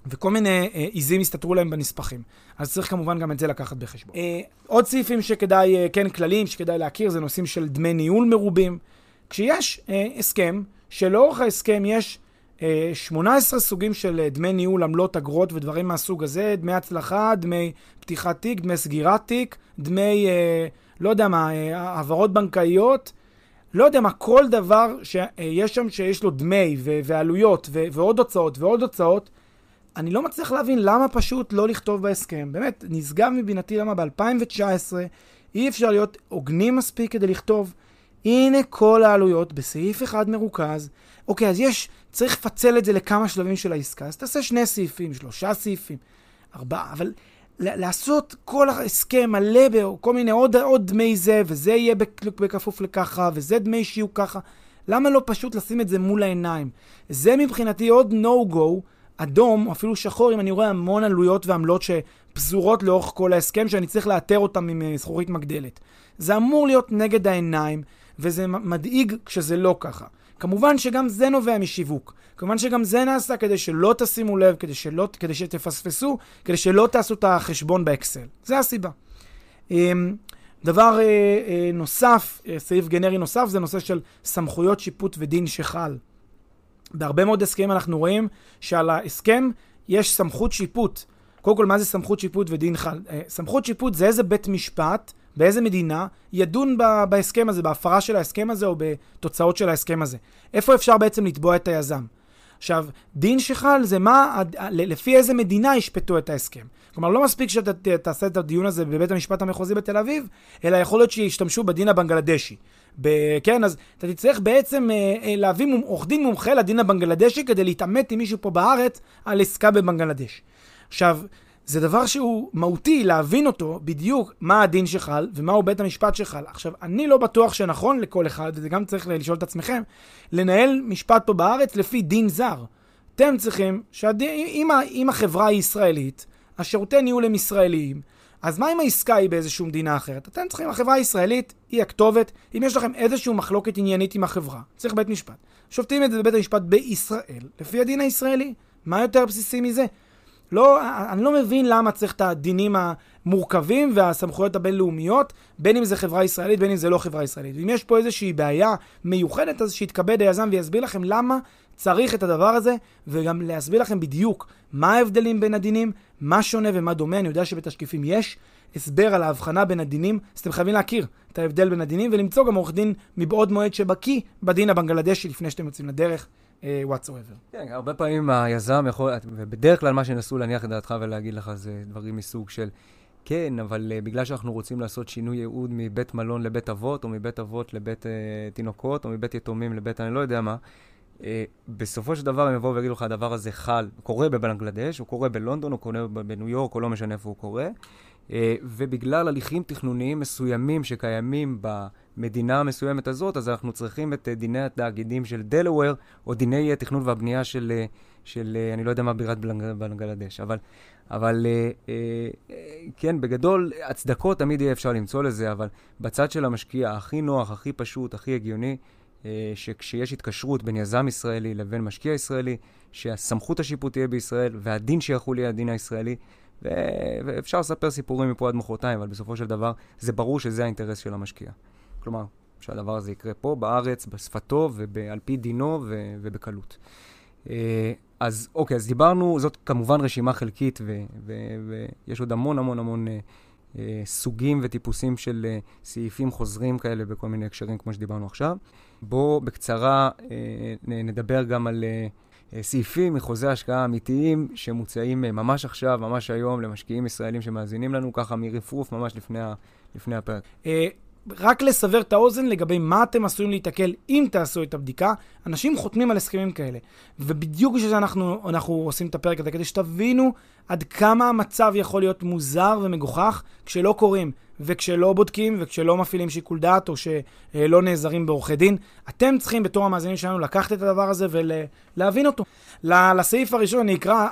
וכל מיני אה, עיזים הסתתרו להם בנספחים. אז צריך כמובן גם את זה לקחת בחשבון. אה, עוד סעיפים שכדאי, אה, כן, כללים שכדאי להכיר, זה נושאים של דמי ניהול מרובים. כשיש אה, הסכם, שלאורך ההסכם יש אה, 18 סוגים של אה, דמי ניהול, עמלות, אגרות ודברים מהסוג הזה, דמי הצלחה, דמי פתיחת תיק, דמי סגירת תיק, דמי, אה, לא יודע מה, אה, העברות בנקאיות. לא יודע מה, כל דבר שיש שם שיש לו דמי ו- ועלויות ו- ועוד הוצאות ועוד הוצאות, אני לא מצליח להבין למה פשוט לא לכתוב בהסכם. באמת, נשגב מבינתי למה ב-2019 אי אפשר להיות הוגנים מספיק כדי לכתוב, הנה כל העלויות בסעיף אחד מרוכז. אוקיי, אז יש, צריך לפצל את זה לכמה שלבים של העסקה, אז תעשה שני סעיפים, שלושה סעיפים, ארבעה, אבל לעשות כל ההסכם מלא בכל מיני עוד, עוד דמי זה, וזה יהיה בכפוף לככה, וזה דמי שיהיו ככה. למה לא פשוט לשים את זה מול העיניים? זה מבחינתי עוד no-go. אדום, או אפילו שחור, אם אני רואה המון עלויות ועמלות שפזורות לאורך כל ההסכם, שאני צריך לאתר אותם עם אה, זכורית מגדלת. זה אמור להיות נגד העיניים, וזה מדאיג כשזה לא ככה. כמובן שגם זה נובע משיווק. כמובן שגם זה נעשה כדי שלא תשימו לב, כדי, שלא, כדי שתפספסו, כדי שלא תעשו את החשבון באקסל. זה הסיבה. אמ, דבר אה, אה, נוסף, סעיף גנרי נוסף, זה נושא של סמכויות שיפוט ודין שחל. בהרבה מאוד הסכמים אנחנו רואים שעל ההסכם יש סמכות שיפוט. קודם כל, מה זה סמכות שיפוט ודין חל? אה, סמכות שיפוט זה איזה בית משפט, באיזה מדינה, ידון בהסכם הזה, בהפרה של ההסכם הזה או בתוצאות של ההסכם הזה. איפה אפשר בעצם לתבוע את היזם? עכשיו, דין שחל זה מה, לפי איזה מדינה ישפטו את ההסכם. כלומר, לא מספיק שאתה תעשה את הדיון הזה בבית המשפט המחוזי בתל אביב, אלא יכול להיות שישתמשו בדין הבנגלדשי. ב- כן, אז אתה תצטרך בעצם אה, אה, להביא עורך דין מומחה לדין הבנגלדשי כדי להתעמת עם מישהו פה בארץ על עסקה בבנגלדש. עכשיו, זה דבר שהוא מהותי להבין אותו בדיוק מה הדין שחל ומהו בית המשפט שחל. עכשיו, אני לא בטוח שנכון לכל אחד, וזה גם צריך לשאול את עצמכם, לנהל משפט פה בארץ לפי דין זר. אתם צריכים, שאם החברה היא ישראלית, השירותי ניהול הם ישראליים, אז מה אם העסקה היא באיזושהי מדינה אחרת? אתם צריכים, החברה הישראלית היא הכתובת. אם יש לכם איזושהי מחלוקת עניינית עם החברה, צריך בית משפט. שופטים את זה בבית המשפט בישראל, לפי הדין הישראלי. מה יותר בסיסי מזה? לא, אני לא מבין למה צריך את הדינים המורכבים והסמכויות הבינלאומיות, בין אם זה חברה ישראלית, בין אם זה לא חברה ישראלית. ואם יש פה איזושהי בעיה מיוחדת, אז שיתכבד היזם ויסביר לכם למה צריך את הדבר הזה, וגם להסביר לכם בדיוק מה ההבדלים בין הדינים, מה שונה ומה דומה. אני יודע שבתשקיפים יש הסבר על ההבחנה בין הדינים, אז אתם חייבים להכיר את ההבדל בין הדינים, ולמצוא גם עורך דין מבעוד מועד שבקיא בדין הבנגלדשי לפני שאתם יוצאים לדרך. uh, whatsoever. כן, הרבה פעמים היזם יכול, ובדרך כלל מה שינסו להניח את דעתך ולהגיד לך זה דברים מסוג של, כן, אבל uh, בגלל שאנחנו רוצים לעשות שינוי ייעוד מבית מלון לבית אבות, או מבית אבות לבית uh, תינוקות, או מבית יתומים לבית אני לא יודע מה, uh, בסופו של דבר הם יבואו ויגידו לך, הדבר הזה חל, קורה בבנגלדש, הוא קורה בלונדון, הוא קורה בניו יורק, או לא משנה איפה הוא קורה. Uh, ובגלל הליכים תכנוניים מסוימים שקיימים במדינה המסוימת הזאת, אז אנחנו צריכים את uh, דיני התאגידים של דלוור, או דיני התכנון והבנייה של, uh, של אני לא יודע מה בירת בנגלדש. אבל, אבל uh, uh, כן, בגדול, הצדקות תמיד יהיה אפשר למצוא לזה, אבל בצד של המשקיע הכי נוח, הכי פשוט, הכי הגיוני, שכשיש התקשרות בין יזם ישראלי לבין משקיע ישראלי, שהסמכות השיפוט תהיה בישראל והדין שיחול יהיה הדין הישראלי, ו... ואפשר לספר סיפורים מפה עד מחרתיים, אבל בסופו של דבר זה ברור שזה האינטרס של המשקיע. כלומר, שהדבר הזה יקרה פה, בארץ, בשפתו ועל פי דינו ו... ובקלות. אז אוקיי, אז דיברנו, זאת כמובן רשימה חלקית. ויש עוד המון המון המון אה, אה, סוגים וטיפוסים של אה, סעיפים חוזרים כאלה בכל מיני הקשרים, כמו שדיברנו עכשיו. בואו בקצרה אה, נדבר גם על... אה, אה, סעיפים מחוזי השקעה אמיתיים שמוצעים אה, ממש עכשיו, ממש היום, למשקיעים ישראלים שמאזינים לנו, ככה מרפרוף ממש לפני, ה, לפני הפרק. אה, רק לסבר את האוזן לגבי מה אתם עשויים להיתקל אם תעשו את הבדיקה. אנשים חותמים על הסכמים כאלה. ובדיוק בשביל זה אנחנו, אנחנו עושים את הפרק הזה, כדי שתבינו עד כמה המצב יכול להיות מוזר ומגוחך כשלא קוראים, וכשלא בודקים, וכשלא מפעילים שיקול דעת, או שלא נעזרים בעורכי דין. אתם צריכים בתור המאזינים שלנו לקחת את הדבר הזה ולהבין אותו. לסעיף הראשון אני אקרא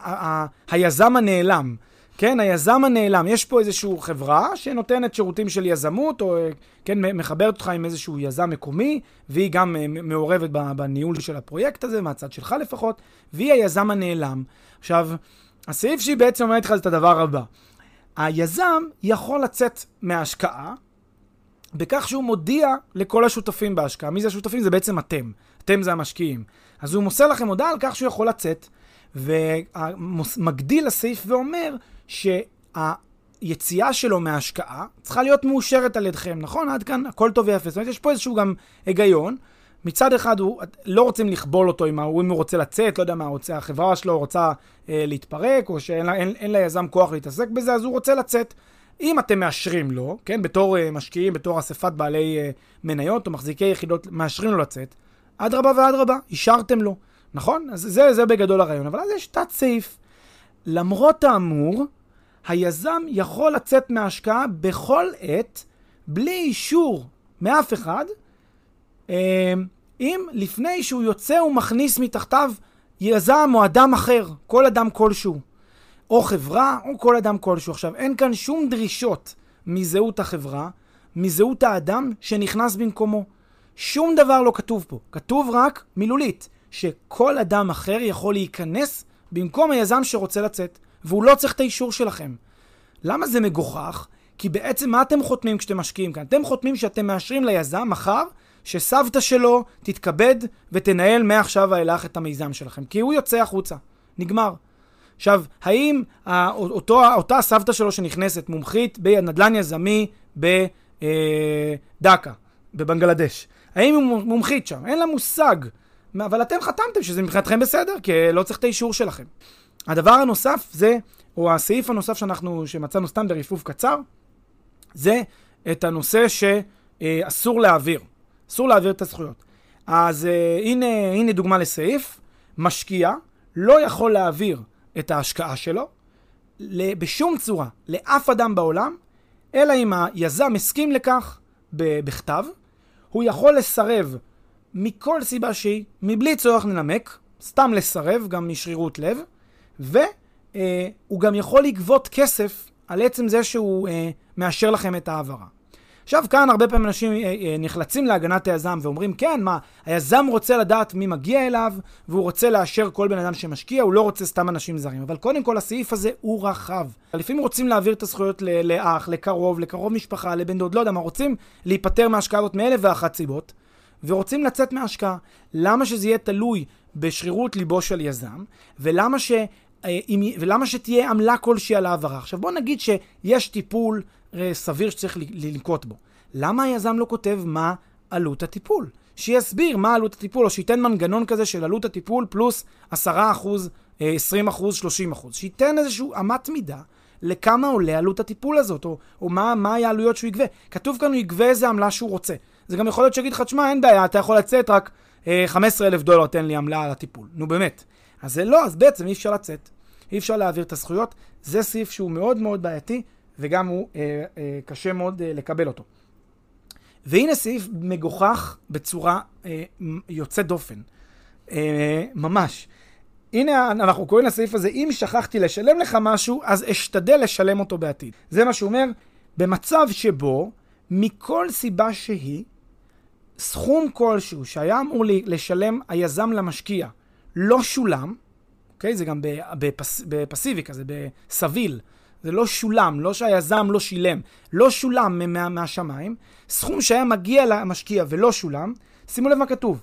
היזם הנעלם. כן, היזם הנעלם, יש פה איזושהי חברה שנותנת שירותים של יזמות, או כן, מחברת אותך עם איזשהו יזם מקומי, והיא גם אה, מעורבת בניהול של הפרויקט הזה, מהצד שלך לפחות, והיא היזם הנעלם. עכשיו, הסעיף שהיא בעצם אומרת לך את הדבר הבא. היזם יכול לצאת מההשקעה בכך שהוא מודיע לכל השותפים בהשקעה. מי זה השותפים? זה בעצם אתם. אתם זה המשקיעים. אז הוא מוסר לכם הודעה על כך שהוא יכול לצאת, ומגדיל הסעיף ואומר שהיציאה שלו מההשקעה צריכה להיות מאושרת על ידכם, נכון? עד כאן הכל טוב ויפה. זאת אומרת, יש פה איזשהו גם היגיון. מצד אחד, הוא, לא רוצים לכבול אותו אם הוא, רוצה לצאת, לא יודע מה, רוצה, החברה שלו רוצה אה, להתפרק, או שאין אין, אין ליזם כוח להתעסק בזה, אז הוא רוצה לצאת. אם אתם מאשרים לו, כן, בתור אה, משקיעים, בתור אספת בעלי אה, מניות או מחזיקי יחידות, מאשרים לו לצאת, אדרבה ואדרבה, אישרתם לו, נכון? אז זה, זה בגדול הרעיון. אבל אז יש תת סעיף. למרות האמור, היזם יכול לצאת מההשקעה בכל עת, בלי אישור מאף אחד, אה, אם לפני שהוא יוצא הוא מכניס מתחתיו יזם או אדם אחר, כל אדם כלשהו, או חברה או כל אדם כלשהו. עכשיו, אין כאן שום דרישות מזהות החברה, מזהות האדם שנכנס במקומו. שום דבר לא כתוב פה. כתוב רק מילולית, שכל אדם אחר יכול להיכנס במקום היזם שרוצה לצאת, והוא לא צריך את האישור שלכם. למה זה מגוחך? כי בעצם מה אתם חותמים כשאתם משקיעים כאן? אתם חותמים שאתם מאשרים ליזם מחר שסבתא שלו תתכבד ותנהל מעכשיו ואילך את המיזם שלכם, כי הוא יוצא החוצה. נגמר. עכשיו, האם אותו, אותה סבתא שלו שנכנסת, מומחית בנדל"ן יזמי בדאקה, בבנגלדש, האם היא מומחית שם? אין לה מושג. אבל אתם חתמתם שזה מבחינתכם בסדר, כי לא צריך את האישור שלכם. הדבר הנוסף זה, או הסעיף הנוסף שאנחנו, שמצאנו סתם ברפרוף קצר, זה את הנושא שאסור להעביר. אסור להעביר את הזכויות. אז uh, הנה, הנה דוגמה לסעיף. משקיע לא יכול להעביר את ההשקעה שלו בשום צורה לאף אדם בעולם, אלא אם היזם הסכים לכך בכתב, הוא יכול לסרב מכל סיבה שהיא, מבלי צורך לנמק, סתם לסרב, גם משרירות לב, והוא uh, גם יכול לגבות כסף על עצם זה שהוא uh, מאשר לכם את ההעברה. עכשיו, כאן הרבה פעמים אנשים אה, אה, נחלצים להגנת היזם ואומרים, כן, מה, היזם רוצה לדעת מי מגיע אליו, והוא רוצה לאשר כל בן אדם שמשקיע, הוא לא רוצה סתם אנשים זרים. אבל קודם כל, הסעיף הזה הוא רחב. לפעמים רוצים להעביר את הזכויות לאח, לקרוב, לקרוב משפחה, לבן דוד, לא יודע מה, רוצים להיפטר מההשקעה הזאת מאלף ואחת סיבות, ורוצים לצאת מההשקעה. למה שזה יהיה תלוי בשרירות ליבו של יזם, ולמה ש... אה, ולמה שתהיה עמלה כלשהי על העברה? עכשיו בוא נגיד שיש טיפול אה, סביר שצריך לנקוט בו. למה היזם לא כותב מה עלות הטיפול? שיסביר מה עלות הטיפול, או שייתן מנגנון כזה של עלות הטיפול פלוס 10%, 20%, 30%. שייתן איזושהי אמת מידה לכמה עולה עלות הטיפול הזאת, או, או מה, מה העלויות שהוא יגבה. כתוב כאן הוא יגבה איזה עמלה שהוא רוצה. זה גם יכול להיות שיגיד לך, תשמע, אין בעיה, אתה יכול לצאת רק אה, 15,000 דולר, תן לי עמלה על הטיפול. נו באמת. אז זה לא, אז בעצם אי אפשר לצאת. אי אפשר להעביר את הזכויות. זה סעיף שהוא מאוד מאוד בעייתי, וגם הוא אה, אה, קשה מאוד אה, לקבל אותו. והנה סעיף מגוחך בצורה אה, יוצאת דופן. אה, ממש. הנה אנחנו קוראים לסעיף הזה, אם שכחתי לשלם לך משהו, אז אשתדל לשלם אותו בעתיד. זה מה שהוא אומר, במצב שבו מכל סיבה שהיא, סכום כלשהו שהיה אמור לי לשלם היזם למשקיע לא שולם, אוקיי? זה גם בפס, בפסיבי כזה, בסביל. זה לא שולם, לא שהיזם לא שילם, לא שולם מה, מהשמיים. סכום שהיה מגיע למשקיע ולא שולם, שימו לב מה כתוב.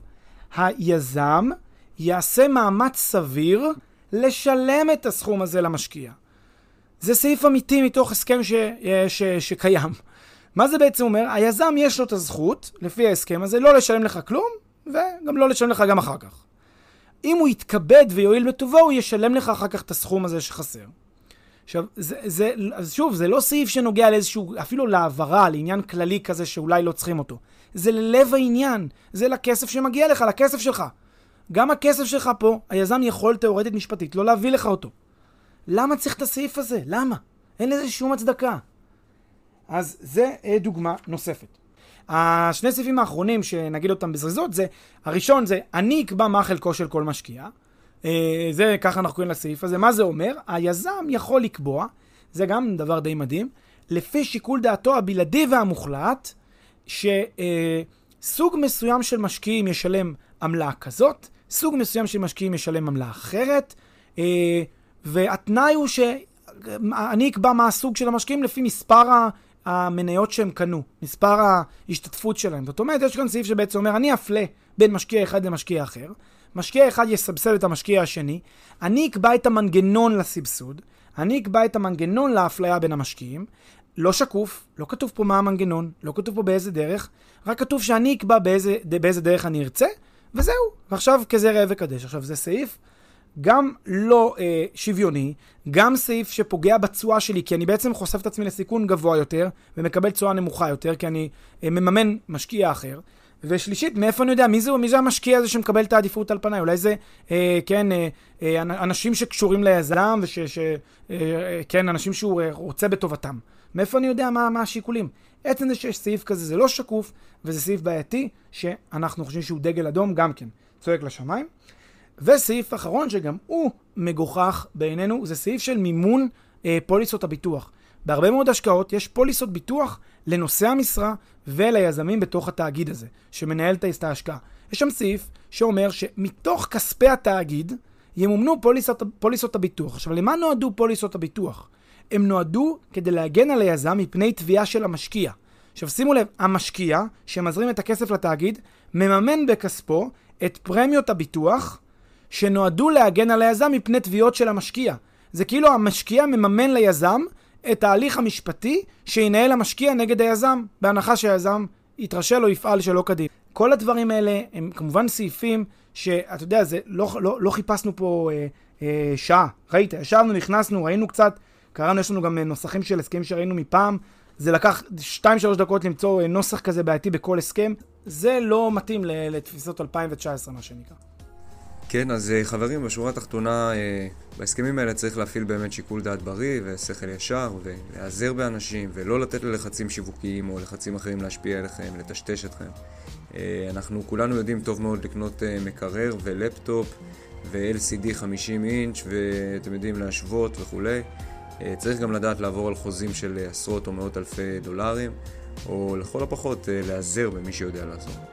היזם יעשה מאמץ סביר לשלם את הסכום הזה למשקיע. זה סעיף אמיתי מתוך הסכם ש, ש, שקיים. מה זה בעצם אומר? היזם יש לו את הזכות, לפי ההסכם הזה, לא לשלם לך כלום, וגם לא לשלם לך גם אחר כך. אם הוא יתכבד ויועיל בטובו, הוא ישלם לך אחר כך את הסכום הזה שחסר. עכשיו, זה, זה, אז שוב, זה לא סעיף שנוגע לאיזשהו, אפילו להעברה, לעניין כללי כזה שאולי לא צריכים אותו. זה ללב העניין, זה לכסף שמגיע לך, לכסף שלך. גם הכסף שלך פה, היזם יכול תאורטית משפטית לא להביא לך אותו. למה צריך את הסעיף הזה? למה? אין לזה שום הצדקה. אז זה אה, דוגמה נוספת. השני סעיפים האחרונים שנגיד אותם בזריזות זה, הראשון זה, אני אקבע מה חלקו של כל משקיע. אה, זה, ככה אנחנו קוראים לסעיף הזה. מה זה אומר? היזם יכול לקבוע, זה גם דבר די מדהים, לפי שיקול דעתו הבלעדי והמוחלט, שסוג מסוים של משקיעים ישלם עמלה כזאת, סוג מסוים של משקיעים ישלם עמלה אחרת, אה, והתנאי הוא שאני אקבע מה הסוג של המשקיעים לפי מספר המניות שהם קנו, מספר ההשתתפות שלהם. זאת אומרת, יש כאן סעיף שבעצם אומר, אני אפלה בין משקיע אחד למשקיע אחר, משקיע אחד יסבסד את המשקיע השני, אני אקבע את המנגנון לסבסוד, אני אקבע את המנגנון לאפליה בין המשקיעים, לא שקוף, לא כתוב פה מה המנגנון, לא כתוב פה באיזה דרך, רק כתוב שאני אקבע באיזה, באיזה דרך אני ארצה, וזהו. ועכשיו כזה ראה וקדש. עכשיו, זה סעיף גם לא אה, שוויוני, גם סעיף שפוגע בתשואה שלי, כי אני בעצם חושף את עצמי לסיכון גבוה יותר, ומקבל תשואה נמוכה יותר, כי אני אה, מממן משקיע אחר. ושלישית, מאיפה אני יודע? מי זה, מי זה המשקיע הזה שמקבל את העדיפות על פניי? אולי זה, אה, כן, אה, אה, אנשים שקשורים ליזם, וכן, אה, אה, כן, אנשים שהוא אה, רוצה בטובתם. מאיפה אני יודע מה, מה השיקולים? עצם זה שיש סעיף כזה זה לא שקוף, וזה סעיף בעייתי, שאנחנו חושבים שהוא דגל אדום גם כן, צועק לשמיים. וסעיף אחרון, שגם הוא מגוחך בעינינו, זה סעיף של מימון אה, פוליסות הביטוח. בהרבה מאוד השקעות יש פוליסות ביטוח לנושא המשרה וליזמים בתוך התאגיד הזה, שמנהל את ההשקעה. יש שם סעיף שאומר שמתוך כספי התאגיד ימומנו פוליסות, פוליסות הביטוח. עכשיו, למה נועדו פוליסות הביטוח? הם נועדו כדי להגן על היזם מפני תביעה של המשקיע. עכשיו שימו לב, המשקיע שמזרים את הכסף לתאגיד, מממן בכספו את פרמיות הביטוח שנועדו להגן על היזם מפני תביעות של המשקיע. זה כאילו המשקיע מממן ליזם את ההליך המשפטי שינהל המשקיע נגד היזם, בהנחה שהיזם יתרשל או יפעל שלא כדין. כל הדברים האלה הם כמובן סעיפים שאתה יודע, זה, לא, לא, לא חיפשנו פה אה, אה, שעה. ראית, ישבנו, נכנסנו, ראינו קצת, קראנו, יש לנו גם אה, נוסחים של הסכמים שראינו מפעם. זה לקח 2-3 דקות למצוא אה, נוסח כזה בעייתי בכל הסכם. זה לא מתאים לתפיסות 2019, מה שנקרא. כן, אז אה, חברים, בשורה התחתונה, אה, בהסכמים האלה צריך להפעיל באמת שיקול דעת בריא ושכל ישר, ולהיעזר באנשים, ולא לתת ללחצים שיווקיים או לחצים אחרים להשפיע עליכם, לטשטש אתכם. אה, אנחנו כולנו יודעים טוב מאוד לקנות מקרר ולפטופ ו-LCD 50 אינץ', ואתם יודעים, להשוות וכולי. צריך גם לדעת לעבור על חוזים של עשרות או מאות אלפי דולרים. או לכל הפחות להיעזר במי שיודע לעזור.